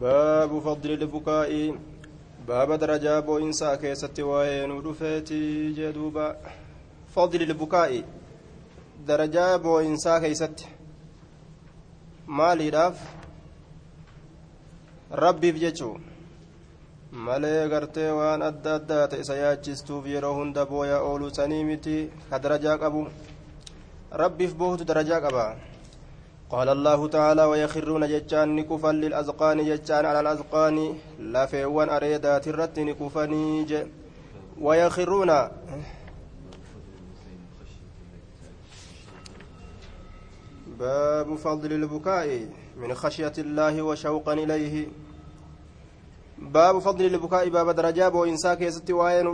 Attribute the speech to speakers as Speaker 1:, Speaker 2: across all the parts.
Speaker 1: باب فضل البكاء باب درجة بوإنسا كيست وين ودفيتي جدوبا فضل البكاء درجة بوإنسا كيست maaliidhaaf rabbiif jechuu malee gartee waan adda addaa ta'e isa yaachistuuf yeroo hunda booya ooluu sanii miti ka darajaa qabu rabbiif boohutu darajaa qaba قال الله تعالى ويخرون ججان نكفا للأذقان ججان على الأذقان. لا فيوان أريدا ترت نكفني ويخرون. باب فضل البكاء من خشية الله وشوقا إليه. باب فضل البكاء باب درجاب وإنسا كيست وآيان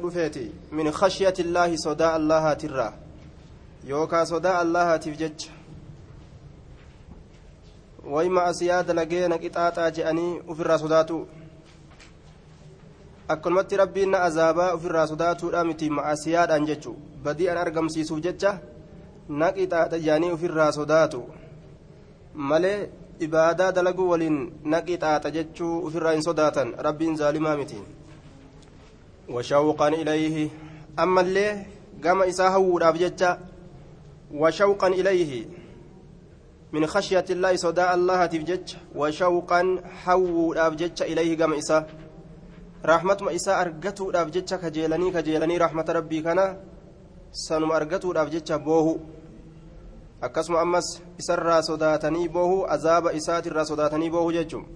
Speaker 1: من خشية الله صداء الله ترى. يوكا صداء الله تفجج. ويما أسياد لقينا قطاطا جأني وفر صداتو akkanumatti rabbiin na azaabaa ofirraa sodaatuudha miti ma'asiyaadhaan jechu badii an argamsiisuuf jecha na qixaaxa jaanii ofirraa sodaatu malee ibaadaa dalaguu waliin na qixaaxa jechuu ofirraa hin sodaatan rabbiin zaalimaa miti washawqan ilayhi ammallee gama isaa hawwuudhaaf jecha washawqan ilayhi min khashyati illaahi sodaa allahatiif jecha washawqan hawwuudhaaf jecha ilayhi gama isaa rahmatuma isaa argatuudhaaf jecha kajeelanii kajeelanii rahmata rabbii kana sanuma argatuudhaaf jecha boohu akkasuma ammas isarraa sodaatanii boohu azaaba isaatirraa sodaatanii boohu jechuun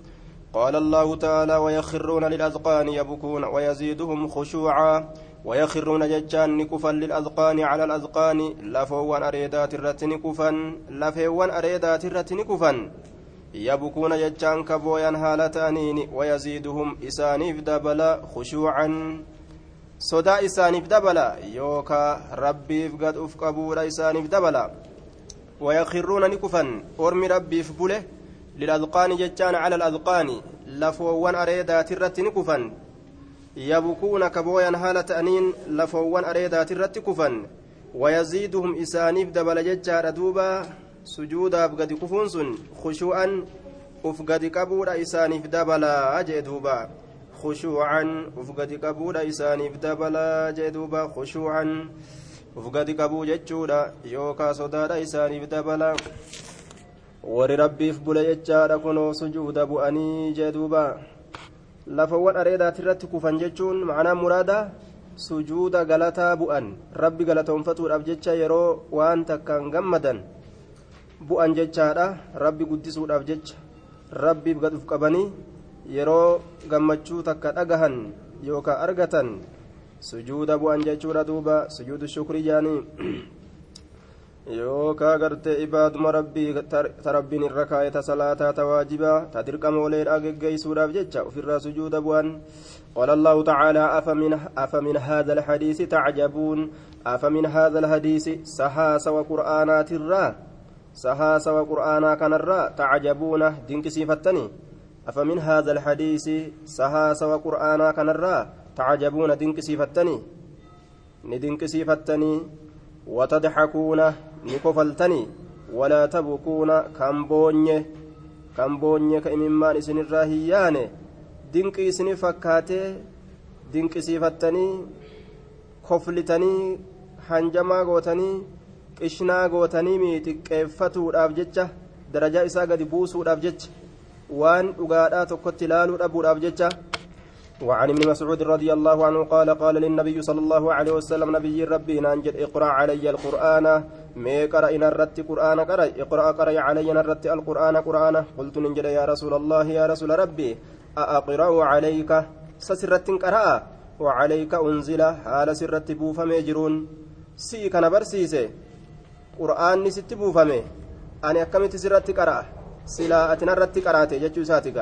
Speaker 1: قال الله تعالى ويخرون للأذقان يبكون ويزيدهم خشوعا ويخرون ججان نكفا للأذقان على الأذقان لفوان أريدات الرت نكفا لفوان أريدات الرت نكفا. يبكون ججان كبويا هالة أنين ويزيدهم إسانيف دبلا خشوعا. isaaniif dabala yookaa rabbiif gad uf qabuudha isaaniif dabala ويخرون نكفا أرمي ربي في بوله للأذقان ججان على الأذقان لفوان أريدا ترت نكفا. يبكون كبويا هالة أنين لفوان أريدا ترت كفا ويزيدهم إسانيف دبل ججار دوبا سجودا بقد كفونس خشوعا أفقد كبورا إسانيف دبلا أجي دوبا. خشوعا أفقد كبورا إسانيف دبلا أجي دوبا. خشوعا ufgadi qabuu jechuudha yookaa sodaadha isaaniif dabala warri rabbiif bule jechaadha kunoo sujuuda bu'anii jee lafawwan areedaati irratti kufan jechuun macnaa muraada sujuuda galataa bu'an rabbi galatoonfatuudhaaf jecha yeroo waan takkaan gammadan bu'an jechaadha rabbi guddisuudhaaf jecha rabbiif gad uf qabanii yeroo gammachuu takka dhagahan yookaa argatan sujuuda bu'an jechuudha duuba sujuudu shukrii jaanii yookaa gartee ibaaduma rabbii ta rabbiin irra kaa'e ta salaataa ta waajibaa ta dirqama oleedhaa geggeeysuudhaaf jecha ofirraa sujuuda bu'an. قال الله تعالى أفمن, أفمن هذا الحديث تعجبون أفمن هذا الحديث سهاس وقرآنات الرا سهاس وقرآنا كان الرا تعجبون دينك سيفتني أفمن هذا الحديث سهاس وقرآنا كان الرا تعجبون دنكسيفتني ندنكسيفتني وتضحكون نكفلتني ولا تبكون كمبوني كمبوني كإممان إسن الراهيان دنك إسن فكاتي دنكسيفتني كفلتني hanjamaa gootanii qishnaa gootanii miixiqqeeffatuudhaaf jecha darajaa isaa gadi buusuudhaaf jecha waan dhugaadhaa tokkotti ilaaluu dhabuudhaaf jecha وعن ابن مسعود رضي الله عنه قال قال للنبي صلى الله عليه وسلم نبي ربي ننجد اقرأ علي القرآن. قرأ إن الرت قرآن قرأ اقرأ قرأ علي الرت القرآن قرآن. قلت ننجد يا رسول الله يا رسول ربي أقرأ عليك؟ سسرت قرأ وعليك أنزل حال سرت بوفمي جرون. سي كان برسيسي قرآن ست بوفمي أنا أكملت سرت قرأ سلا أتنرت قرأت جتشو ساتك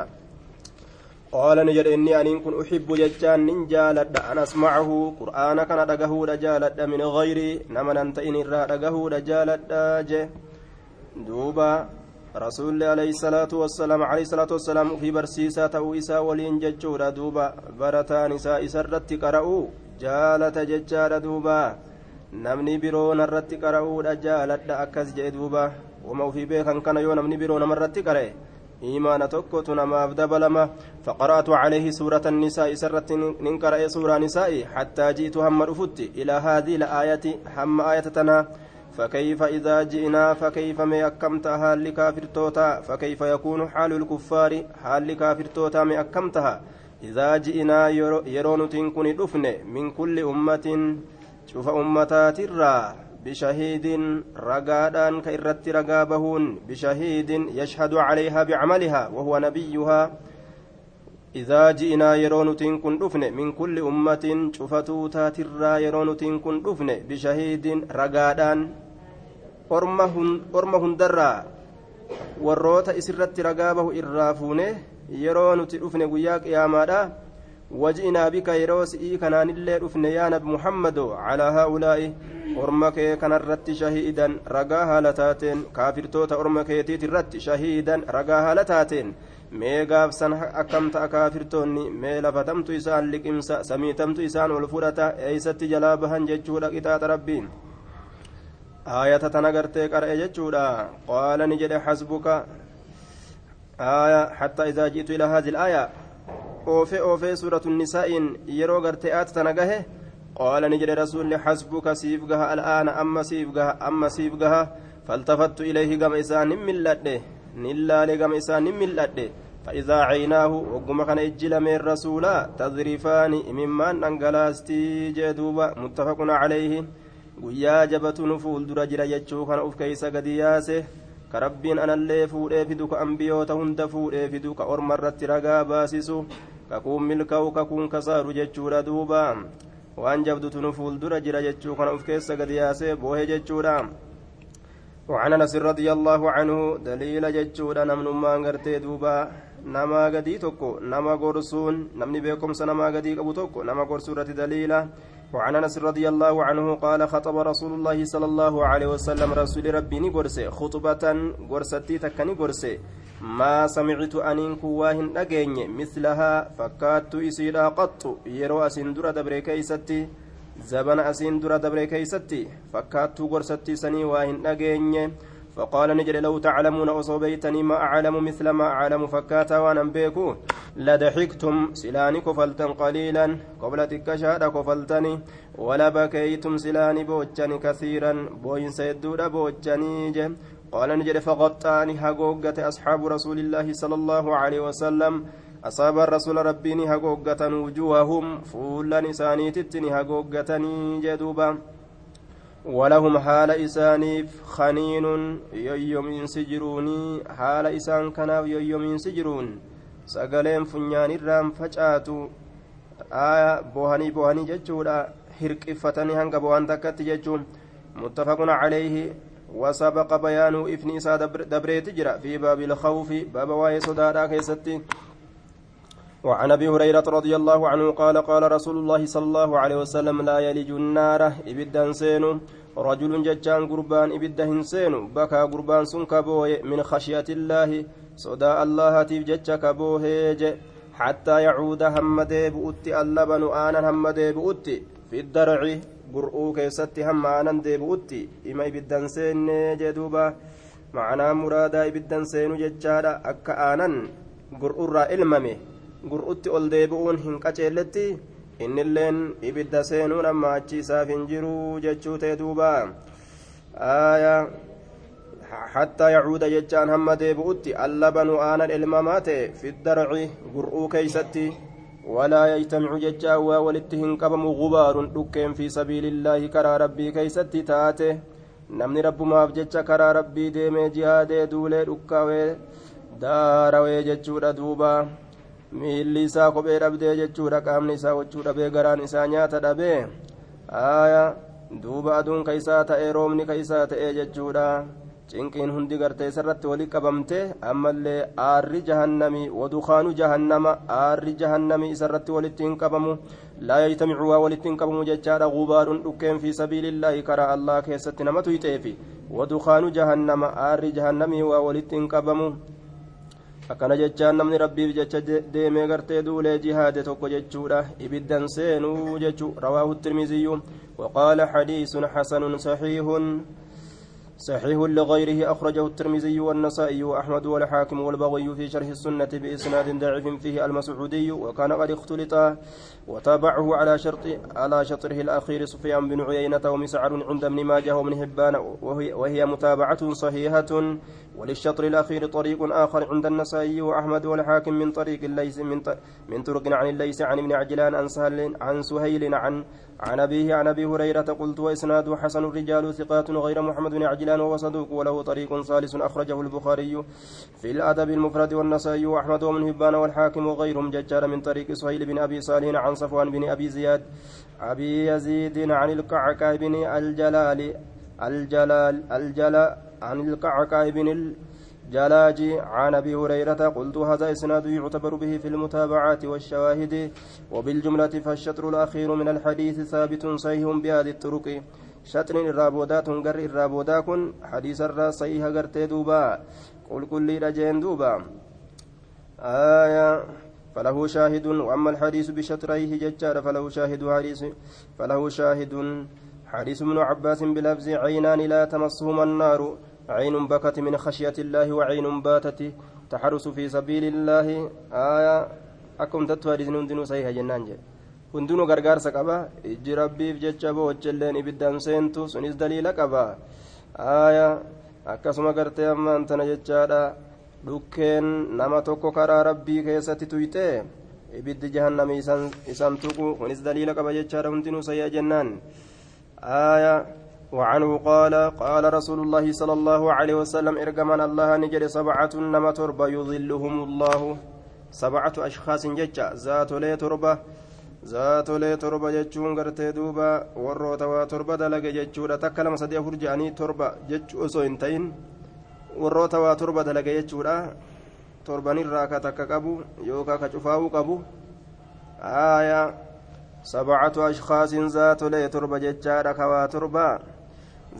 Speaker 1: قال نجد إني أن كن أحب ججان من جالد أن أسمعه. قرآن كان دقه جالد من غيري نمن أنت إن الرا دقه جالد دوبا رسول عليه الصلاة والسلام عليه الصلاة والسلام في برسيسة وإسا ولين ججورا دوبا. برتا نساء سرت قرأوا جالت ججار دوبا. biroon irratti qara'uudha jaaladha akkas jee duuba wama ufii beekan kana yoo namni biroo namarratti qara'e إيمان تكوت نماف دبلما فقرأت عليه سورة النساء سرت ننقرأ سورة نساء حتى جئت هم رفت إلى هذه الآية هم آية تنا فكيف إذا جئنا فكيف ما أكمتها لكافر توتا فكيف يكون حال الكفار حال لكافر توتا ما أكمتها إذا جئنا يرون تنكن دفن من كل أمة شوف أمتات الرّ بشهيد رقادان كإرت رقابهون بشهيد يشهد عليها بعملها وهو نبيها. إذا جئنا يرون تنكن دفن من كل أمة شفتو تاترا يرون تنكن دفن بشهيد رقادان. orma hundarraa warroota isirratti ragaa bahu irraa fuune yeroo nuti dhufne guyyaa qiyaamaadha وجئنا بك يروسئي كنان اللي رفن يا نبي محمد على هؤلاء أرمك كان الرت شهيدا رقاها لتاتين كافر توتا أرمك يتيت الرت شهيدا رقاها لتاتين mee gaafsan akkam ta'a kaafirtoonni mee lafatamtu isaan liqimsa samiitamtu isaan ol fudhata eeysatti jalaa bahan jechuudha qixaaxa rabbiin aayata tana gartee qara'e jechuudha qaala ni jedhe xasbuka aaya xattaa idaa ji'tu ilaa haadi ilaaya oofee oofee suuratu nisaa'iin yeroo gartee aata tana gahe qaala ni jedhe rasuulli xasbuka siif gaha al'aana amma siif gaha amma siif gaha faltafattu ilayhi gama isaa nin milladhe nin laale gama isaa nin milladhe فإذا عيناه وقم كان إجل من رسولا تذرفان ممن أنقلاستي جدوبا متفق عليه guyyaa jabatu nu fuuldura jira jechuu kana uf keeysa gadi yaase ka rabbiin anallee fuudhee fidu ka ambiyoota hunda fuudhee fidu ka kakuun milkaa'u kakuun kasaaru jechuudha duuba. Waan jabdutu nu fuuldura jira jechuu kana uf keessa gadi yaasee boohe jechuudha. وعن انس رضي الله عنه دليل ججودا نمن ما غرتي دوبا نما غدي توكو نما غورسون نمني بكم سنما غدي ابو توكو نما غورسورة دليلا وعن انس رضي الله عنه قال خطب رسول الله صلى الله عليه وسلم رسول ربي نغرسي خطبة غرستي تكني ما سمعت أنين كواهن أجيني مثلها فكات إسيرا قط يرو أسين درا دبري كيستي زبن أسين درا دبري كيستي فكات غرستي سني واهن أجيني فقال نجري لو تعلمون أصوبيتني ما أعلم مثل ما أعلم فكاتا وأنا بيكو لضحكتم سلاني كفلتن قليلا قبل تكشاد كفلتني ولا بكيتم سلاني بوجني كثيرا بوين سيدود بوجني جم قال نجري فغطاني هقوقة أصحاب رسول الله صلى الله عليه وسلم. أصاب الرسول ربيني هقوقة وجوههم فولا نساني تتني هقوقتني جدوبا ولهم حال إسانيف خنين يوم ينسجروني. حال إسان كناف يوم ينسجرون. سقلين فنيان الرام فجأتوا آية بوهني بوهني ججودا هرقفتني هنگ بوهن تكت ججون متفق عليه. وسبق بيان إفن إسا دبريت جرا في باب الخوف باب واي صدارا كيستي. وعن أبي هريرة رضي الله عنه قال قال رسول الله صلى الله عليه وسلم لا يلج النار إبدا سينو. رجل ججان قربان إبدا هنسين بكى قربان سن من خشية الله. صدى الله تيف كبوه حتى يعود همد بؤتي اللبن آنا همد بؤتي. في الدرع قرؤو كيستي هم آنا بؤتي إما ابدا سين جدوبا معنى مرادا ابدا سين ججالا أكا آنا قرؤو را إلممه gur'utti ol deebi'uun hin qaceelletti innilleen ibidda seenuun amma achi isaaf hin jiru jechuu ta'e duuba حتى يعود ججان هم ديبؤتي اللبن آنا الممات في الدرع قرؤو كيستي ولا يجتمع ججا ولتهن قبم غبار دكين في سبيل الله كرى ربي كيستي تاته namni rabbumaaf jecha karaa rabbii deemee jihaadee duulee dhukkaawee daarawee jechuudha duuba miilli isaa kophee dhabdee jechuudha qaamni isaa wachuu dhabee garaan isaa nyaata dhabee aya duuba aduun ka isaa ta'ee roobni ka isaa ta'ee jechuudha Cinqiin hundi gartee isarratti wali qabamte ammallee aarri jahannamii wadukaanu jahannama aarri jahannamii isarratti walitti hin qabamu laa yajtamicu waa walitti hin qabamu jechaadha gubaadhun dhukkeen fi sabiilillaahi karaa allah keessatti nama tuyxeefi wadukaanu jahannama aarri jahannamii waa walitti hin qabamu akkana jechaan namni rabbiif jecha deemee gartee duulee jihaade tokko jechuudha ibiddan seenuu jechu rawaahu tirmiziyyu waqaala xadiisun xasanun saxiihun صحيح لغيره أخرجه الترمذي والنسائي وأحمد والحاكم والبغي في شرح السنة بإسناد ضعيف فيه المسعودي وكان قد اختلط وتابعه على شرط على شطره الأخير سفيان بن عيينة ومسعر عند ابن ماجه وابن هبان وهي, وهي متابعة صحيحة وللشطر الأخير طريق آخر عند النسائي وأحمد والحاكم من طريق الليث من, من طرق عن الليث عن ابن عجلان عن سهل عن سهيل عن عن أبيه عن أبي هريرة قلت وإسناده حسن الرجال ثقات غير محمد بن عجلان وهو صدوق وله طريق ثالث أخرجه البخاري في الأدب المفرد والنسائي وأحمد ومن هبان والحاكم وغيرهم ججار من طريق سهيل بن أبي صالح عن صفوان بن أبي زياد أبي يزيد عن القعقاع بن الجلال الجلال الجلال عن القعقاع بن جلاجي عن أبي هريرة قلت هذا إسناد يعتبر به في المتابعات والشواهد وبالجملة فالشطر الأخير من الحديث ثابت صحيح بهذه الطرق. شطر الرابودات غر الرابودا كن حديث الرا صحيح غرتي دوبا قل كل رجين دوبا. آية فله شاهد وأما الحديث بشطريه ججار فله شاهد حديث فله شاهد. حديث ابن عباس بلفظ عينان لا تمسهما النار. عين بكت من خشية الله وعين باتت تحرس في سبيل الله آية أكم تتوارث هندنو صحيح جنان جي هندنو غرغارسا قبا إجي ربيف جتشا بوجلين إبدان سينتو سنس دليل قبا آية akkasuma gartee amma antana jechaadha dhukkeen nama tokko karaa rabbii keessatti tuyxe ibiddi jahannami isan tuqu kunis daliila qaba jechaadha hundinuu sayyaa jennaan aayaa وعنه قال قال رسول الله صلى الله عليه وسلم ارجمنا الله نجد سبعة نما تربة يظلهم الله. سبعة أشخاص ججا ذات لي تربة ذات لي تربة ججون غرتي دوبا وروتا وتربة دلق ججورة تكلم سدي فرجاني تربة جج أسو انتين. وروتا وتربة دلق ججورة torban irraa ka takka qabu yookaan ka cufaa'uu qabu aayaa sabcatu ashkhaasin zaatolee torba jechaadha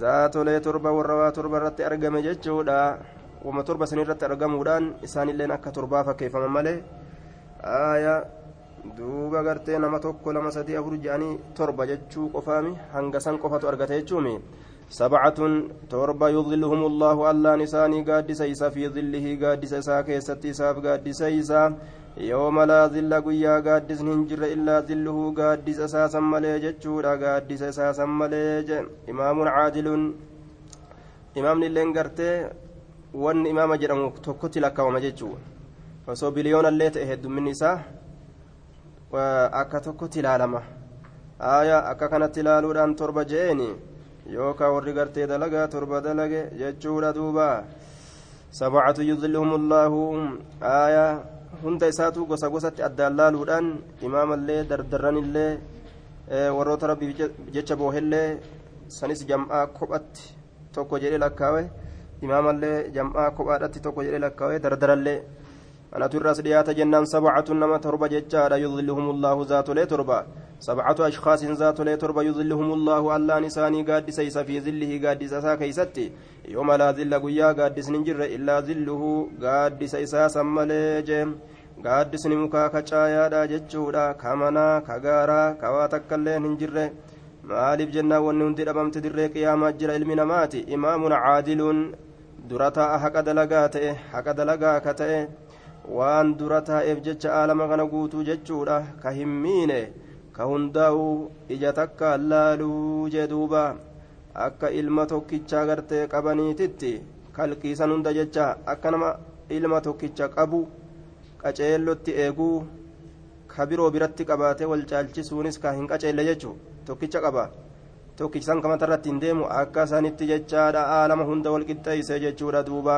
Speaker 1: zaatolee torba warra waa torba irratti argame jechuudha wama torba san irratti argamuudhaan isaanilleen akka torbaa fakkeeffaman malee aayaa duuba gartee nama tokko lama sadii afur jedhanii torba jechuu qofaami hanga san qofatu argate jechuumi sabcatun torba yudilluhum allaahu allaan isaanii gaaddisa isa fi dillihi gaaddisa isaa keessatti isaaf gaaddisa isaa yooma laa zilla guyyaa gaaddisni hin jirre illaa zilluhu gaaddisa isaasan malee jechuudha. Gaaddisa isaasan malee je imaamun caadilun. Imaamni illeen gartee wanni imaama jedhamu tokkotti lakkaawama jechuu osoo biliyoonallee ta'e heddumminni isaa akka tokkotti ilaalama. Aayaa akka kanatti ilaaluudhaan torba je'eeni yookaan warri gartee dalagaa torba dalage jechuudha duuba. Sabcatu yudilluhum allaahu aayaa hunda isaatu gosa gosatti addaan laaluudhaan imaamallee dardarranillee warroota rabbiif jecha boohellee sanis jam'aa kophatti tokko jedhee lakkaawe imaamallee jam'aa kophaadhatti tokko jedhee lakkaawe dardarallee anatu irraas dhiyaata jennaan sabcatun nama torba jechaadha yudilluhum allaahu zaatolee torba سبعة أشخاص ذات ليتربى يظلهم الله الله نساني قاد سيس في ظله قاد ساسا كيستي يوم لا ظل قيا قاد ننجر إلا ظله قاد سيسا سمليج قاد سنمكا كچايا دا جچودا كمنا كغارا كوا تكلين ننجر maaliif jennaan wanni hundi dhabamte dirree qiyaamaa jira ilmi namaati imaamun caadiluun dura taa'a haqa dalagaa ta'e haqa dalagaa ka ta'e waan dura taa'eef jecha aalama kana guutuu jechuudha ka hin miine ka hundaa'u ija takka laaluu jee duuba akka ilma tokkicha gartee qabaniititti kalqiisan hunda jecha akka nama ilma tokkicha qabu qaceellotti eeguu ka biroo biratti qabaatee wal caalchisuunis ka hin qaceelle jechuu tokkicha qaba tokkichi kamata irratti hin deemu akka sanitti jechaadha aalama hunda wal qixxeeyse jechuudha duuba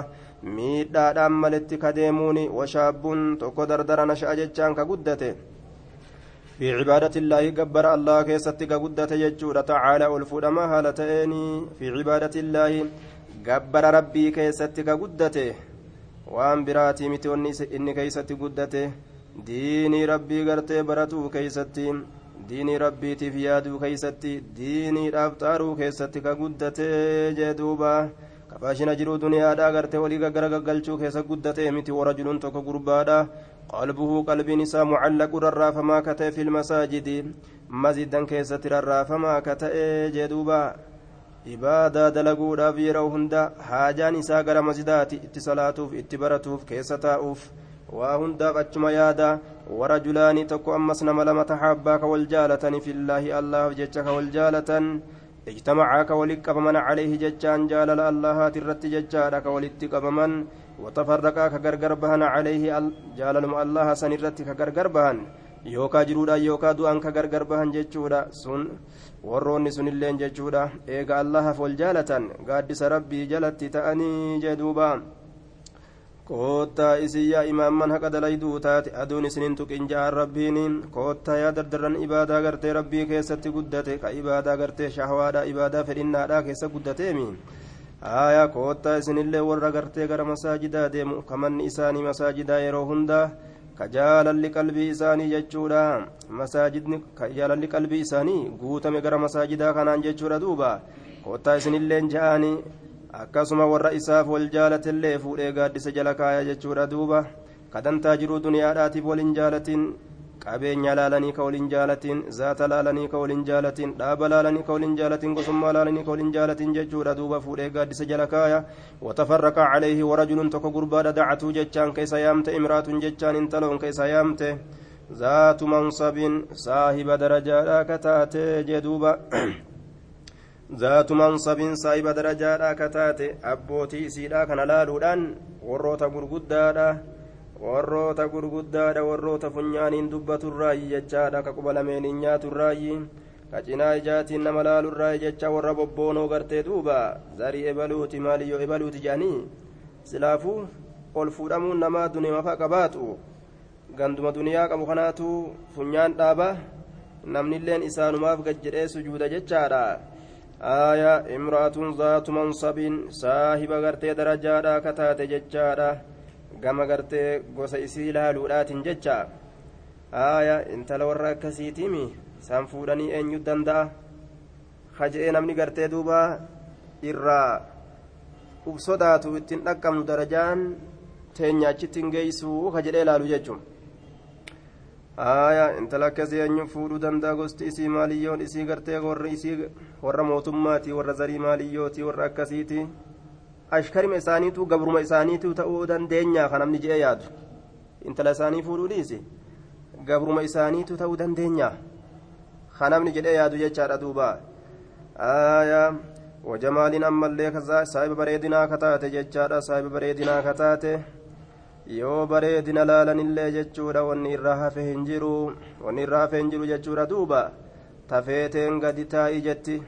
Speaker 1: miidhaadhaan maletti ka deemuuni washaabbuun tokko dardara nasha'a jechaan ka guddate في عبادة الله جبر الله كيست قدت يجود تعالى الفدما هالتين في عبادة الله جبر ربي كيست قدته وان براتي متوني إني كيست قدته ديني ربي قرتي diinii rabbiitiif yaaduu keeysatti diiniidhaaf xaaruu keessatti ka guddatee jee duuba. Kafaashina jiruu duniyaadha agartee walii gaggara gaggalchuu keessa guddatee miti warajulun tokko gurbaadha. Qalbuhu qalbiin isaa mucallaqu rarraafamaa ka ta'e filmasaajidi maziddan keessatti rarraafamaa ka ta'e jee duuba. Ibaadaa dalaguudhaaf yeroo hunda haajaan isaa gara masidaati itti salaatuuf itti baratuuf keessa taa'uuf. Waa hundaaf achuma yaada warajulaani tokko ammas nama lama taxaabbaa ka wal jaalatani fillaahi allaaf jecha ka wal jaalatan اجتمعا كولت قبمن عليه ججان جالل الله ترت ججان كولت قبمن وتفرقا كغرغر بهن عليه جالل الله سنرت كغرغر بهن yookaa jiruudha yookaa du'aan ka gargar bahan jechuudha sun warroonni sunilleen jechuudha eega allahaaf wal jaalatan gaaddisa rabbii jalatti ta'anii jedhuuba koottaa isin yaa imaamman haqa dalayduu taate aduun isinin tuqin ja'an rabbiin koottaa yaa dardarran ibaadaa gartee rabbii keessatti guddate ka ibaadaa gartee shahwaadha ibaadaa fedhinnaadha keessa guddateemi aayaa koottaa isinillee warra gartee gara masaajidaa deemu kamanni isaanii masaajidaa yeroo hundaa ka jaalalli qalbii isaanii jechuudha masaajidni ka jaalalli qalbii isaanii guutame gara masaajidaa kanaan jechuudha duuba koottaa isinilleen ja'anii akkasuma warra isaaf wal jaalatellee fuudhee gaaddisa jala kaaya jechuudha duuba kadantaa jiruu duniyaadhaatiif waliin jaalatiin qabeenya laalanii ka waliin jaalatiin zaata laalanii ka waliin jaalatiin dhaaba laalanii ka waliin jaalatiin gosummaa laalanii ka waliin jaalatiin jechuudha duuba fuudhee gaaddisa jala kaaya watafarraqa calayhi warajulun tokko gurbaadha dacatuu jechaan keessa yaamte imraatun jechaan intaloon keessa yaamte zaatu mansabin saahiba darajaadhaa ka jee duuba zaatu mansabin saahiba darajaadhaa ka taate abbootii isiidhaa kana laaluudhaan warroota gurguddaadha warroota gurguddaadha warroota funyaaniin dubbaturraayi jechaadha ka quba lameeniin nyaaturraayi ka cinaa ijaatiin nama laalurraayi jecha warra bobboonoo gartee duuba zarii ebaluuti maaliyyoo ebaluuti jedhanii silaafuu ol fuudhamuun namaa dunimafa qabaatu ganduma duniyaa qabu kanaatu funyaan dhaaba namnilleen isaanumaaf gajjedhee sujuuda jechaadha آية امرأة ذات منصب صاحب غرتي درجة كتات ججارة gama gartee gosa isii laaluudhaatiin jecha. Aaya intala warra akkasiitiimi san fuudhanii eenyu danda'a? Haja'ee namni gartee duuba irraa uf sodaatu ittiin dhaqqabnu darajaan teenyaachittiin geeysuu hajadhee laalu jechuun. Aaya intala akkasii eenyu fuudhuu danda'a gosti isii maaliyyoon isii gartee warra isii warra mootummaati warra zarii maaliyyooti warra akkasiiti ashkarima isaaniitu gabruma isaaniitu ta'uu dandeenya kan namni je'ee yaadu intala isaanii fuudhuu dhiisi gabruma isaaniitu ta'uu dandeenya kan namni jedhee yaadu jechaadha duuba aayaa wajamaaliin ammallee saahiba bareedinaa kataate jechaadha saahiba bareedinaa kataate yoo bareedina laalanillee jechuudha wanni irraa hafe hin jiru. Wanni irraa hafe hin jiru jechuudha duuba. Tafeeteen gadi taa'i jetti.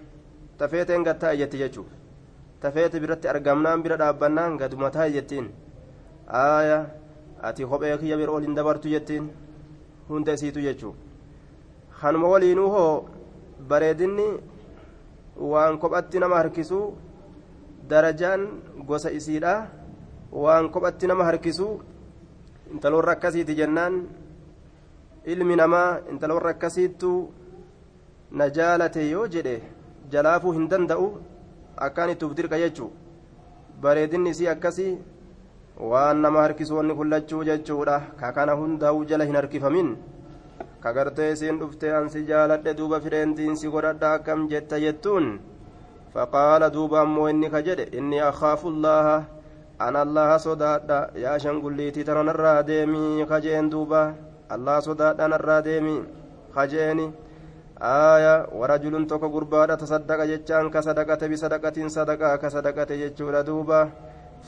Speaker 1: Tafeeteen gad taa'i jetti jechuudha tafeete biratti argamnaan bira dhaabbannaan gaduma taa'i jettiin. Aaya ati kophee kiyya bira ol hin dabartu jettiin. Hunda isiitu jechuudha kanuma waliinuu hoo bareedinni waan kophatti nama harkisu darajaan gosa isiidha waan kophatti nama harkisu intaloorra akkasiiti jennaan ilmi namaa intaloorra akkasiittu na jaalate yoo jedhe jalaafuu hin danda'u akkaan itti uf dirqa jechuu bareedinni isii akkasii waan nama harkisu wanni kullachuu jechuudha ka kana hundaa'uu jala hin harkifamin ka gartee isiin dhuftee ansi jaaladhe duuba fidheentiin si godhadha akkam jetta jettuun faqaala duuba ammoo inni ka jedhe inni akhaafu llaaha yaa shangulliitii tana narraa deemii kajeen duuba allaha sodaadha narraa deemii kajeeni aaya warajulun tokko gurbaadha tasaddaqa jechaan ka sadaqate bisadaqatiin sadaqaa ka sadaqate jechuudha duuba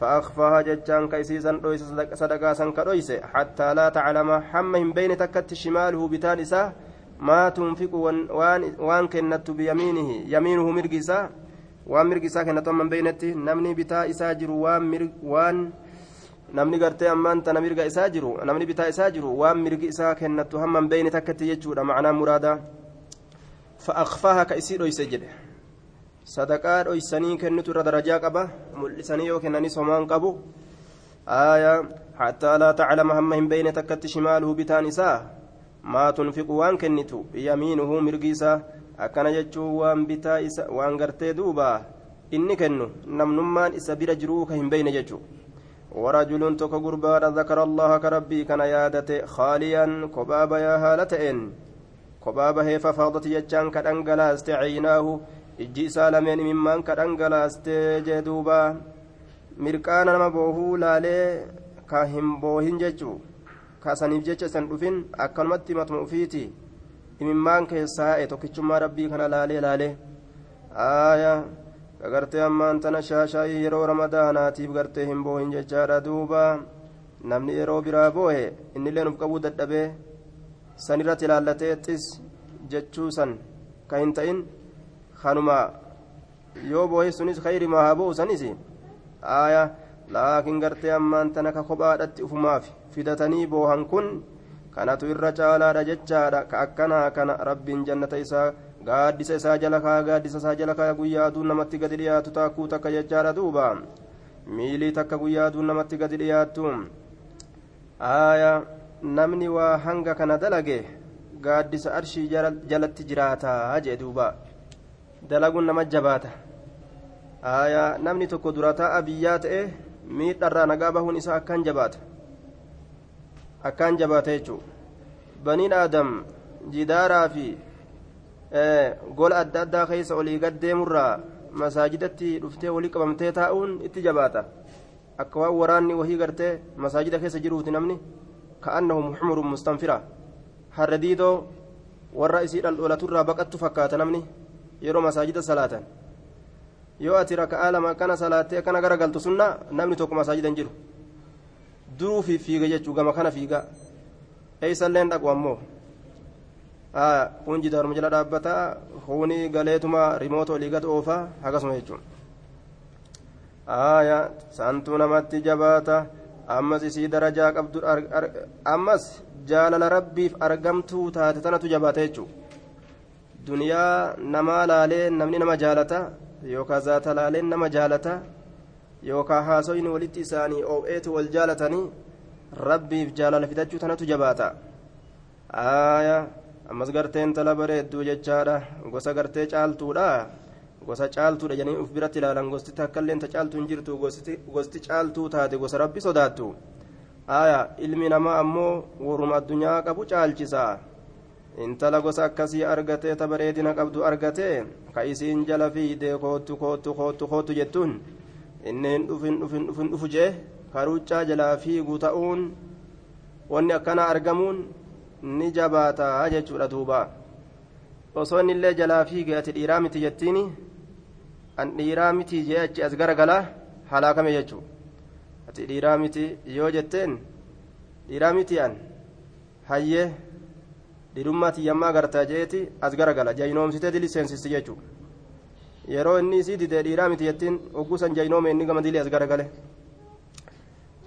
Speaker 1: فأخفاها جتان كيسيسا دويس صدقا سن كدويس حتى لا تعلم حم هم بين تكت شماله بتان إساه ما تنفق وان, وان كنت بيمينه يمينه مرقسا waan mirgi isaa kennatu amman beeynetti namni bitaa isaa jiru waan namni gartee ammaan tana mirga isaa jiru namni bitaa isaa jiru waan mirgi isaa kennatu hamman beeyne takkatti jechuudha macnaa muraadaa fa'aqfaaha ka isii dhoyse jedhe sadaqaa dhoysanii kennitu irra darajaa qaba mul'isanii yoo kennanis homaan qabu laa taclama hamma hin beeyne takkatti shimaaluhu bitaan isaa maa tunfiqu waan kennitu yamiinuhu mirgi isaa akkana jechuun waan bitaa isa waan gartee duuba inni kennu namnummaan isa bira jiruu ka hin beeyne jechuudha warajuluun tokko gurbaadha zakara allaha ka rabbii kana yaadate khaaliyaan kophaa bayaa haala ta'een kophaa bahee fafaadati jechaan ka dhangalaaste ciinaahu ijji isaa lameen imimmaan ka dhangalaastee jee duuba mirqaana nama boohuu laalee ka hin boohin jechuu ka saniif jecha isan dhufin akkanumatti matuma ufiiti imimmaan keessaa yaa'e tokkichummaa rabbii kana laalee laalee aayaa ka gartee ammaan tana shaashaayii yeroo ramadaanaatiif gartee hin boohin jechaadha duuba namni yeroo biraa boohe innillee nuuf qabuu dadhabee sanirratti ilaallatee xis jechuu san ka hin ta'in kanuma yoo boohe sunis khayri maa haa bo'u sanis aaya laakiin gartee ammaan tana ka kophaadhatti ufumaaf fidatanii boohan kun kanatu irra caalaadha jechaadha ka akkanaa kana rabbiin jannata isaa gaaddisa isaa jala kaa gaaddisa isaa jala kaa guyyaa aduun namatti gadi dhiyaatu taakkuu takka jechaadha duuba miilii takka guyyaa aduun namatti gadi dhiyaattu aaya namni waa hanga kana dalage gaaddisa arshii jalatti jiraataa jee duuba dalaguun nama jabaata aaya namni tokko durataa biyyaa ta'e miidharraa nagaa bahuun isaa akkaan jabaata akkaan jabaata jechuudha baniin aadam jidaaraa fi gola adda addaa keessa olii gaddeemurraa masaajidatti dhuftee walii qabamtee taa'uun itti jabaata akka waan waraanni wahii gartee masaajida keessa jiruuti namni ka'annahum xumurun mustanfira harra diidoo warra isii dhaldholaturraa baqattu fakkaata namni yeroo masaajida salaatan yoo ati raka'aa lama akkana salaattee akkana garagaltu sunna namni tokko masaajida hin jiru duruu fi fiiga jechuu gama kana fiiga. Eeysalleen dhaqu ammoo? Kun jidaaruma jala dhaabbataa kuni galeetuma rimoota olii gad oofaa akkasuma jechuun. Aaya santuu namatti jabaata ammas isii darajaa qabdu ammas jaalala rabbiif argamtuu taate tanatu jabaata jechuun duniyaa namaa laalee namni nama jaalata yookaan zaata laaleen nama jaalata yookaan haasoyni walitti isaanii oo'eetu wal jaalatanii rabbiif jaalala fidachuu tanatu jabaata. Aaya ammas garteen tala bareedduu jechaadha. Gosa gartee caaltuudha. Gosa caaltuudha jedhanii uf biratti ilaalan. Gosti takka illee ta caaltuu hin jirtu. Gosti caaltuu taate gosa rabbi sodaattu. Aaya ilmi namaa ammoo warruma addunyaa qabu caalchisa. Intala gosa akkasii argatee ta bareedina qabdu argatee ka isiin jala fiidee koottu koottu koottu koottu jettuun inni hin dhufin dhufin dhufin dhufu jee karuuccaa jalaa fiiguu ta'uun wanni akkana argamuun ni jabaataa jechuudha duuba osoo inni illee jalaa fiige ati dhiiraa miti jettiini an dhiiraa miti jee achi as garagalaa halaakame jechuu ati dhiiraa miti yoo jetteen dhiiraa miti an hayyee dhiirummaa tiyyammaa gartaa jeeti as garagala jaynoomsitee dili seensisti jechuu yeroo inni isii didee dhiiraa miti jettiin ogguusan jaynoome inni gama dili as garagale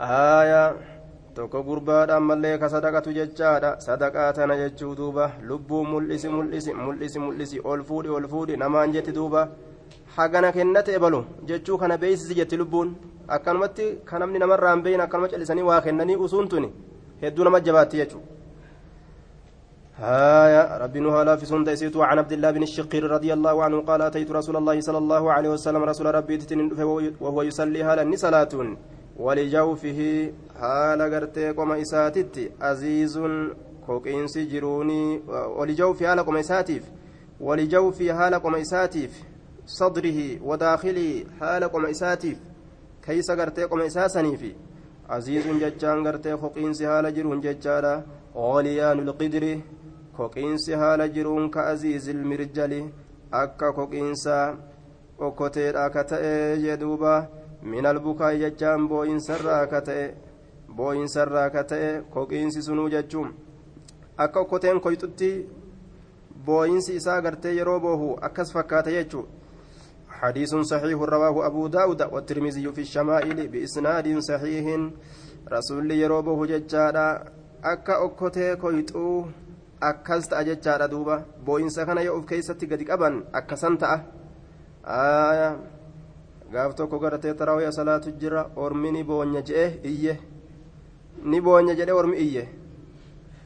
Speaker 1: aayaa tokko gurbaadhaan mallee ka sadaqatu jechaadha sadaqaa tana jechuu duuba lubbuu mul'isi mul'isi mul'isi mul'isi ol fuudhi ol fuudhi namaan jetti duuba hagana kennate ebalu jechuu kana beeysisi jetti lubbuun akkanumatti ka namni namarraan beeyin akkanuma callisanii waa kennanii usuun hedduu nama jabaatti jechuu هايا ربي نوها لا في سنة سيتو عن عبد الله بن الشقير رضي الله عنه قال أتيت رسول الله صلى الله عليه وسلم رسول ربي وهو يصلي هالا صلاة ولجوفه gartee qoma isaatitti aziizun koqiinsi jiruunii walijawfi haala qoma isaatiif walijawfi haala qoma isaatiif sadrihi wadaakilii haala qoma isaatiif keeysa gartee qoma isaa saniifi aziizun jechaan gartee koqiinsi haala jiruun jechaadha ooliyaanu lqidri koqiinsi haala jiruun ka aziizi ilmirjali akka koqiinsa okkoteedha ka ta'e jedhuuba min albukaa'i jechaan boo'insarraa ka ta'e boo'insarraa ka ta'e koqiinsi sunuu jechuun akka okkoteen koyxutti boo'insi isaa gartee yeroo boohu akkas fakkaata jechuun حديث صحيح رواه أبو داود والترمذي في الشمائل بإسناد صحيح رسول يروبه ججارا أكا أكوتي كويتو أكست أججارا دوبا بوين سكنا يؤف كيستي قد أبن أكسنت آية gaaf tokko garatee tarawee salaatu jira ormi ni boonya jedhe iyye ni boonya jedhe ormi iyye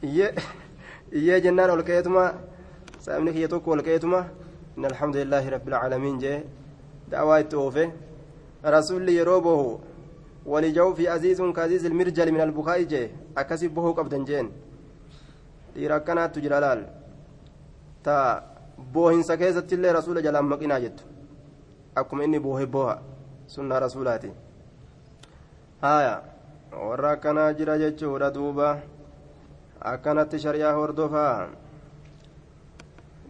Speaker 1: iyye iyyee jennaan ol ka'eetuma sabni kiyya tokko ol ka'eetuma in alhamdulillahi rabbil caalamiin jee da'awaa itti oofe rasulli yeroo bohu walijawu fi aziizun ka aziiz ilmirjali min albukaa'i jee akkasi bohuu qabdan jeen dhiira akkanaattu jira laal. Ta boohinsa keessatti illee rasuula jalaan maqinaa jettu. Akkuma inni boohe booha sunnaa rasuulaati. Haaya warra akkanaa jira jechuudha duuba. Akkanatti shari'aa hordofaa.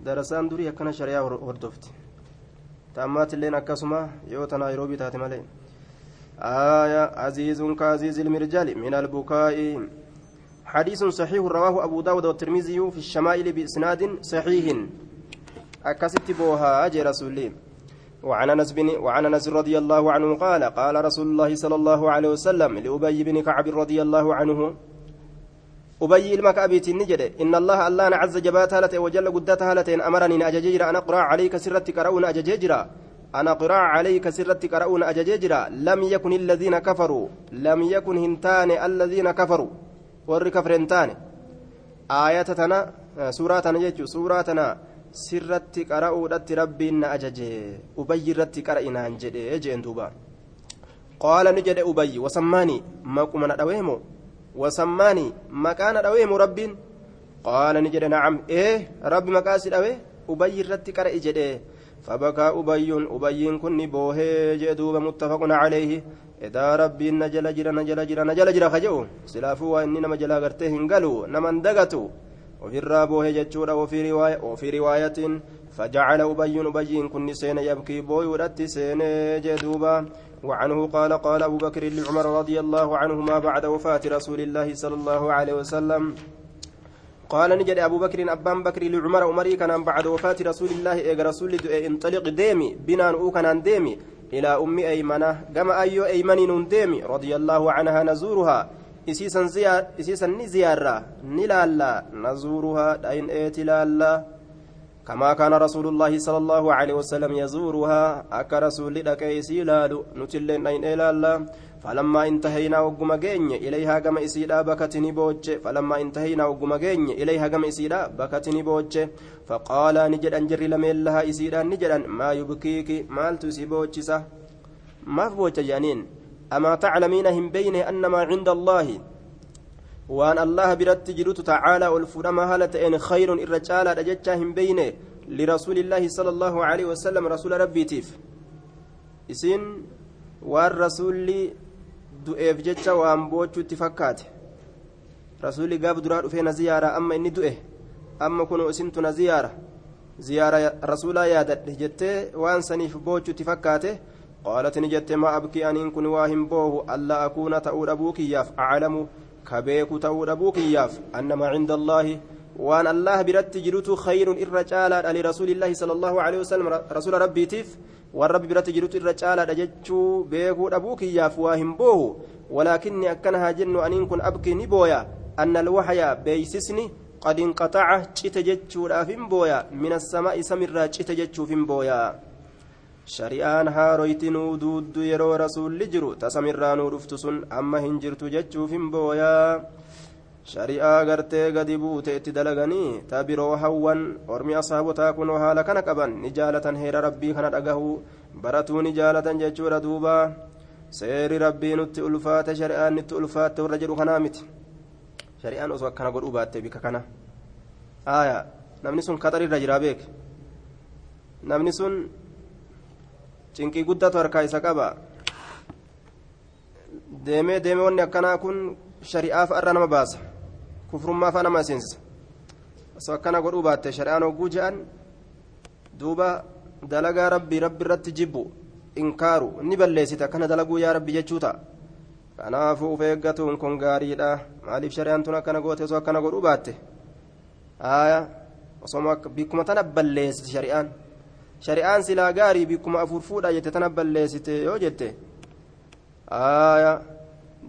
Speaker 1: Darasaan durii akkana shari'aa hordofti. Taammaatiilleen akkasuma yoo tanaa yeroo bitaate malee. Haaya aziizun kaaziizil mirjali minal albukaa'i حديث صحيح رواه أبو داود والترمذي في الشمائل بإسناد صحيح. أكست بوها أجي رسول وعن أنس بن وعن أنس رضي الله عنه قال قال رسول الله صلى الله عليه وسلم لأبي بن كعب رضي الله عنه أبي إلمك أبيت النجد إن الله الله عز جبات هالتين وجل قدات هالتين أمرني أجججر أن أقرأ عليك سرتك رؤون أجججر أن أقرأ عليك سرتك رؤون أجججر لم يكن الذين كفروا لم يكن هنتان الذين كفروا. ور كفر هنتان آياتنا سوراتنا جيتشو سوراتنا sirratti qara'uudhatti rabbiin na ajaje ubayyi irratti qara'inaan jedhe jeen duuba qaala ni jedhe ubayyi wasammaanii maquma na dhaweemo وسماني مكان دويم رب قال نجد نعم إيه رب مكاسي دوي أبي رتك رأي فبكى أبي أبي كن بوهي جدوب متفق عليه إذا ربي نجل جرا نجل جرا نجل جرا خجو سلافو وإني نما جلا غرته هنقلو نمن دقتو وفي الرابوه جتشورا وفي رواية وفي رواية فجعل أبي أبي كن سين يبكي بوي ورت سين جدوبا وعنه قال قال أبو بكر لعمر رضي الله عنهما بعد وفاة رسول الله صلى الله عليه وسلم قال نجد أبو بكر أبان بكر لعمر عمري كان بعد وفاة رسول الله إيق رسول انطلق ديمي بنا نؤو كان ديمي إلى أم أيمنة كما أيو أيمن ديمي رضي الله عنها نزورها. إسيسا زيار إسيسا نزيارة نلالا نزورها دين إيتلالا كما كان رسول الله صلى الله عليه وسلم يزورها أكا رسول لك إسيلال نتلين أين إلالا فلما انتهينا وقم إليها كما إسيلا بكتني بوجه. فلما انتهينا وقم إليها كما إسيلا بكتني بوجه. فقال نجد أنجري لمن لها إسيلا نجدا ما يبكيك مال تسيبوجسة ما في جانين. أما تعلمين هم بينه أن عند الله biratti jirutu tacaalaa ol fudhama haala ta'een khayrun irra caalaadha jechaa hin beyne lirasuulillaahi sala allaahu aleyhi wasalam rasuula rabbiitiif isin waan rasuulli du'eef jecha waan boochuutti fakkaate rasuulli gaaf duraa dhufee na ziyaara amma inni du'e amma kun isintu na ziyaara ziyaara rasuulaa yaadadhe jettee waan saniif boochuutti fakkaate qaalat ni jette maa abkii aniin kun waa hin boohu allaa akuuna ta'uu dhabuu kiyyaaf aclamu كبيك تود أبوك ياف أنما عند الله وأن الله برت جلوت خير الرجال لرسول الله صلى الله عليه وسلم رسول ربي تيف والرب برت جلوت الرجال أجتشو بيكو أبوك ياف واهم بوه ولكني أكنها جن أن كن أبكي نبويا أن الوحي بيسسني قد انقطع رافين بويا من السماء سمر تجتشو فين بويا shari'aan haaroytinuu duuddu yeroo rasuulli jiru tasamirraanuu dhuftu sun amma hin jirtu jechuuf hin booyaa shari'aa gartee gadi buute itti dalaganii ta biroo hawwan ormi asaabotaa kunoo haala kana qaban ni jaalatan heera rabbii kana dhagahuu baratuu ni jaalatan jechuudha duuba seeri rabbii nutti ulfaate shari'aan nutti ulfaatte warra jedhu kanaa miti shari'aan osoo akkana godhuu baatte bika kana aaya namni sun kaxarirra jiraa beek namni sun cinqii guddatu harkaa isa qaba. Deemee deemee wanni akkanaa kun shari'aaf irra nama baasa. Kufrummaafaa nama seensisa osoo akkana godhuu baatte shari'aan hogguu je'an duuba dalagaa rabbii rabbi irratti jibbu inkaaru ni balleessita. Akkana dalaguu yaa rabbi jechuu ta'a. Kanaafuu uf eeggatuun kun gaariidha. Maaliif shari'aan tun akkana goote? Osoo akkana godhuu baatte. Osoo bikkuma tana balleessiti shari'aan shari'aan silaa gaarii bikkuma afur fuudha jette tana balleessite yoo jette aaya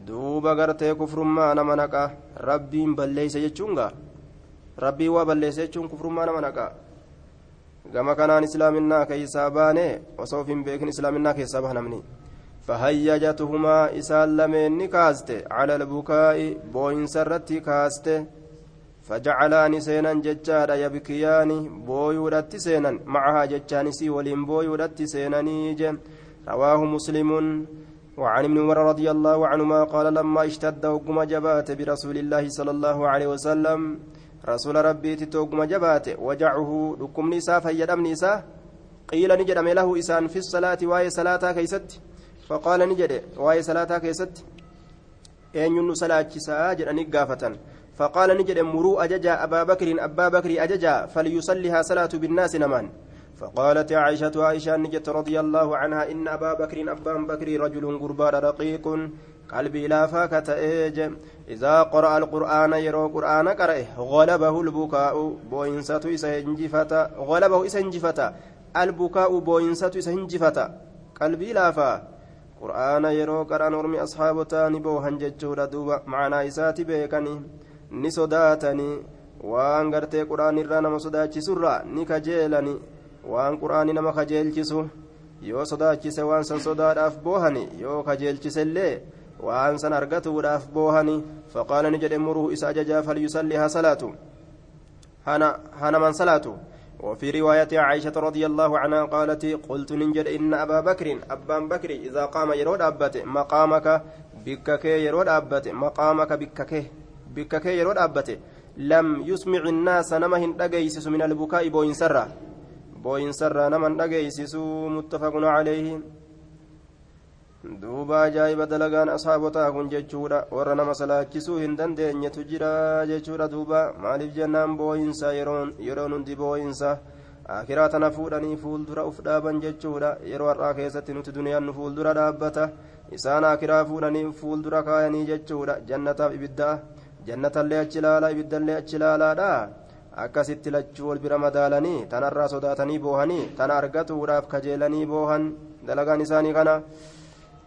Speaker 1: duuba gartee kufrummaa nama naqa rabbiin balleeyse jechuun gaa rabbiin waa balleeyse jechuun kufrummaa nama naqa gama kanaan islaaminaa keeysaa baane osoo of hin beekin islaaminaa keessaa baha namni فهيجتهما إسال لمن كاسته على البكاء بوين سرتي كاسته فجعلان سينا ججادا يبكيان بويودت سينا معها ججان سي ولين بويودت سينانيج رواه مسلم. وعن ابن عمر رضي الله عنهما قال لما اشتد وقم جبات برسول الله صلى الله عليه وسلم رسول ربي تتوقم جبات وجعه لكم نساء فيدم نساء قيل نجد له إسان في الصلاة واي صلاة كيست؟ فقال نجد واي صلاة كيست؟ أين ينو صلاة جد أنك فقال نجد مروا أججا أبا بكر أبا بكر أججا فليصليها صلاة بالناس نمان. فقالت عائشة عائشة نجت رضي الله عنها إن أبا بكر أبا بكر رجل قربان رقيق قلبي لا فاكة إيج إذا قرأ القرآن يرو قرآن قرأه غلبه البكاء بوينسة إسهنجفة غلبه إسهنجفة البكاء بوينسة إسهنجفة قلبي لا فا. قرآن يرو قرآن ورمي أصحابتا نبوهن ججورا دوبا معنا إساتي بيكني. Ni sodaatanii waan gartee quraanirraa nama sodaachisurraa ni kajeelani waan quraani nama kajeelchisu yoo sodaachise waan san sodaadhaaf boohani yoo kajeelchisellee waan san argatuudhaaf boohani faqaala ni jedhe muruu isa ajajaa falyusallihaa salaatu hana man salaatu وفي رواية عائشة رضي الله عنها قالت قلت ننجد إن أبا بكر أبان بكر إذا قام يرود أبت مقامك بكك يرود أبت مقامك بكك bikka kee yeroo dhaabbate lam yusmic innaasa nama hin dhageysisu min albukaa'i booyinsarraa booyinsarraa nama hin dhageysisu muttafaqun calayhi duuba ajaa'iba dalagaan asxaabotaa kun jechuudha warra nama salaachisuu hin dandeenyetu jira jechuudha duuba maaliif jennaan booyinsa yeroon hundi booyinsa akiraa tana fuudhanii fuuldura uf dhaaban jechuudha yeroo har'aa keessatti nuti duniyaan nu fuuldura dhaabbata isaan akiraa fuudhanii fuuldura kaayanii jechuudha jannataaf ibiddaa jannatallee achi ilaalaa ibiddallee achi ilaalaadha akkasitti lachuu wal bira madaalanii tanarraa sodaatanii boohanii tana argatuudhaaf kajeelanii boohan dalagaan isaanii kana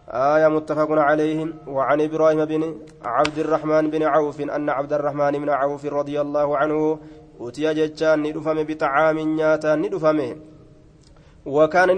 Speaker 1: آية متفق عليه وعن إبراهيم بن عبد الرحمن بن عوف أن عبد الرحمن بن عوف رضي الله عنه أتي جتان ندفم بطعام نياتا ندفمه وكان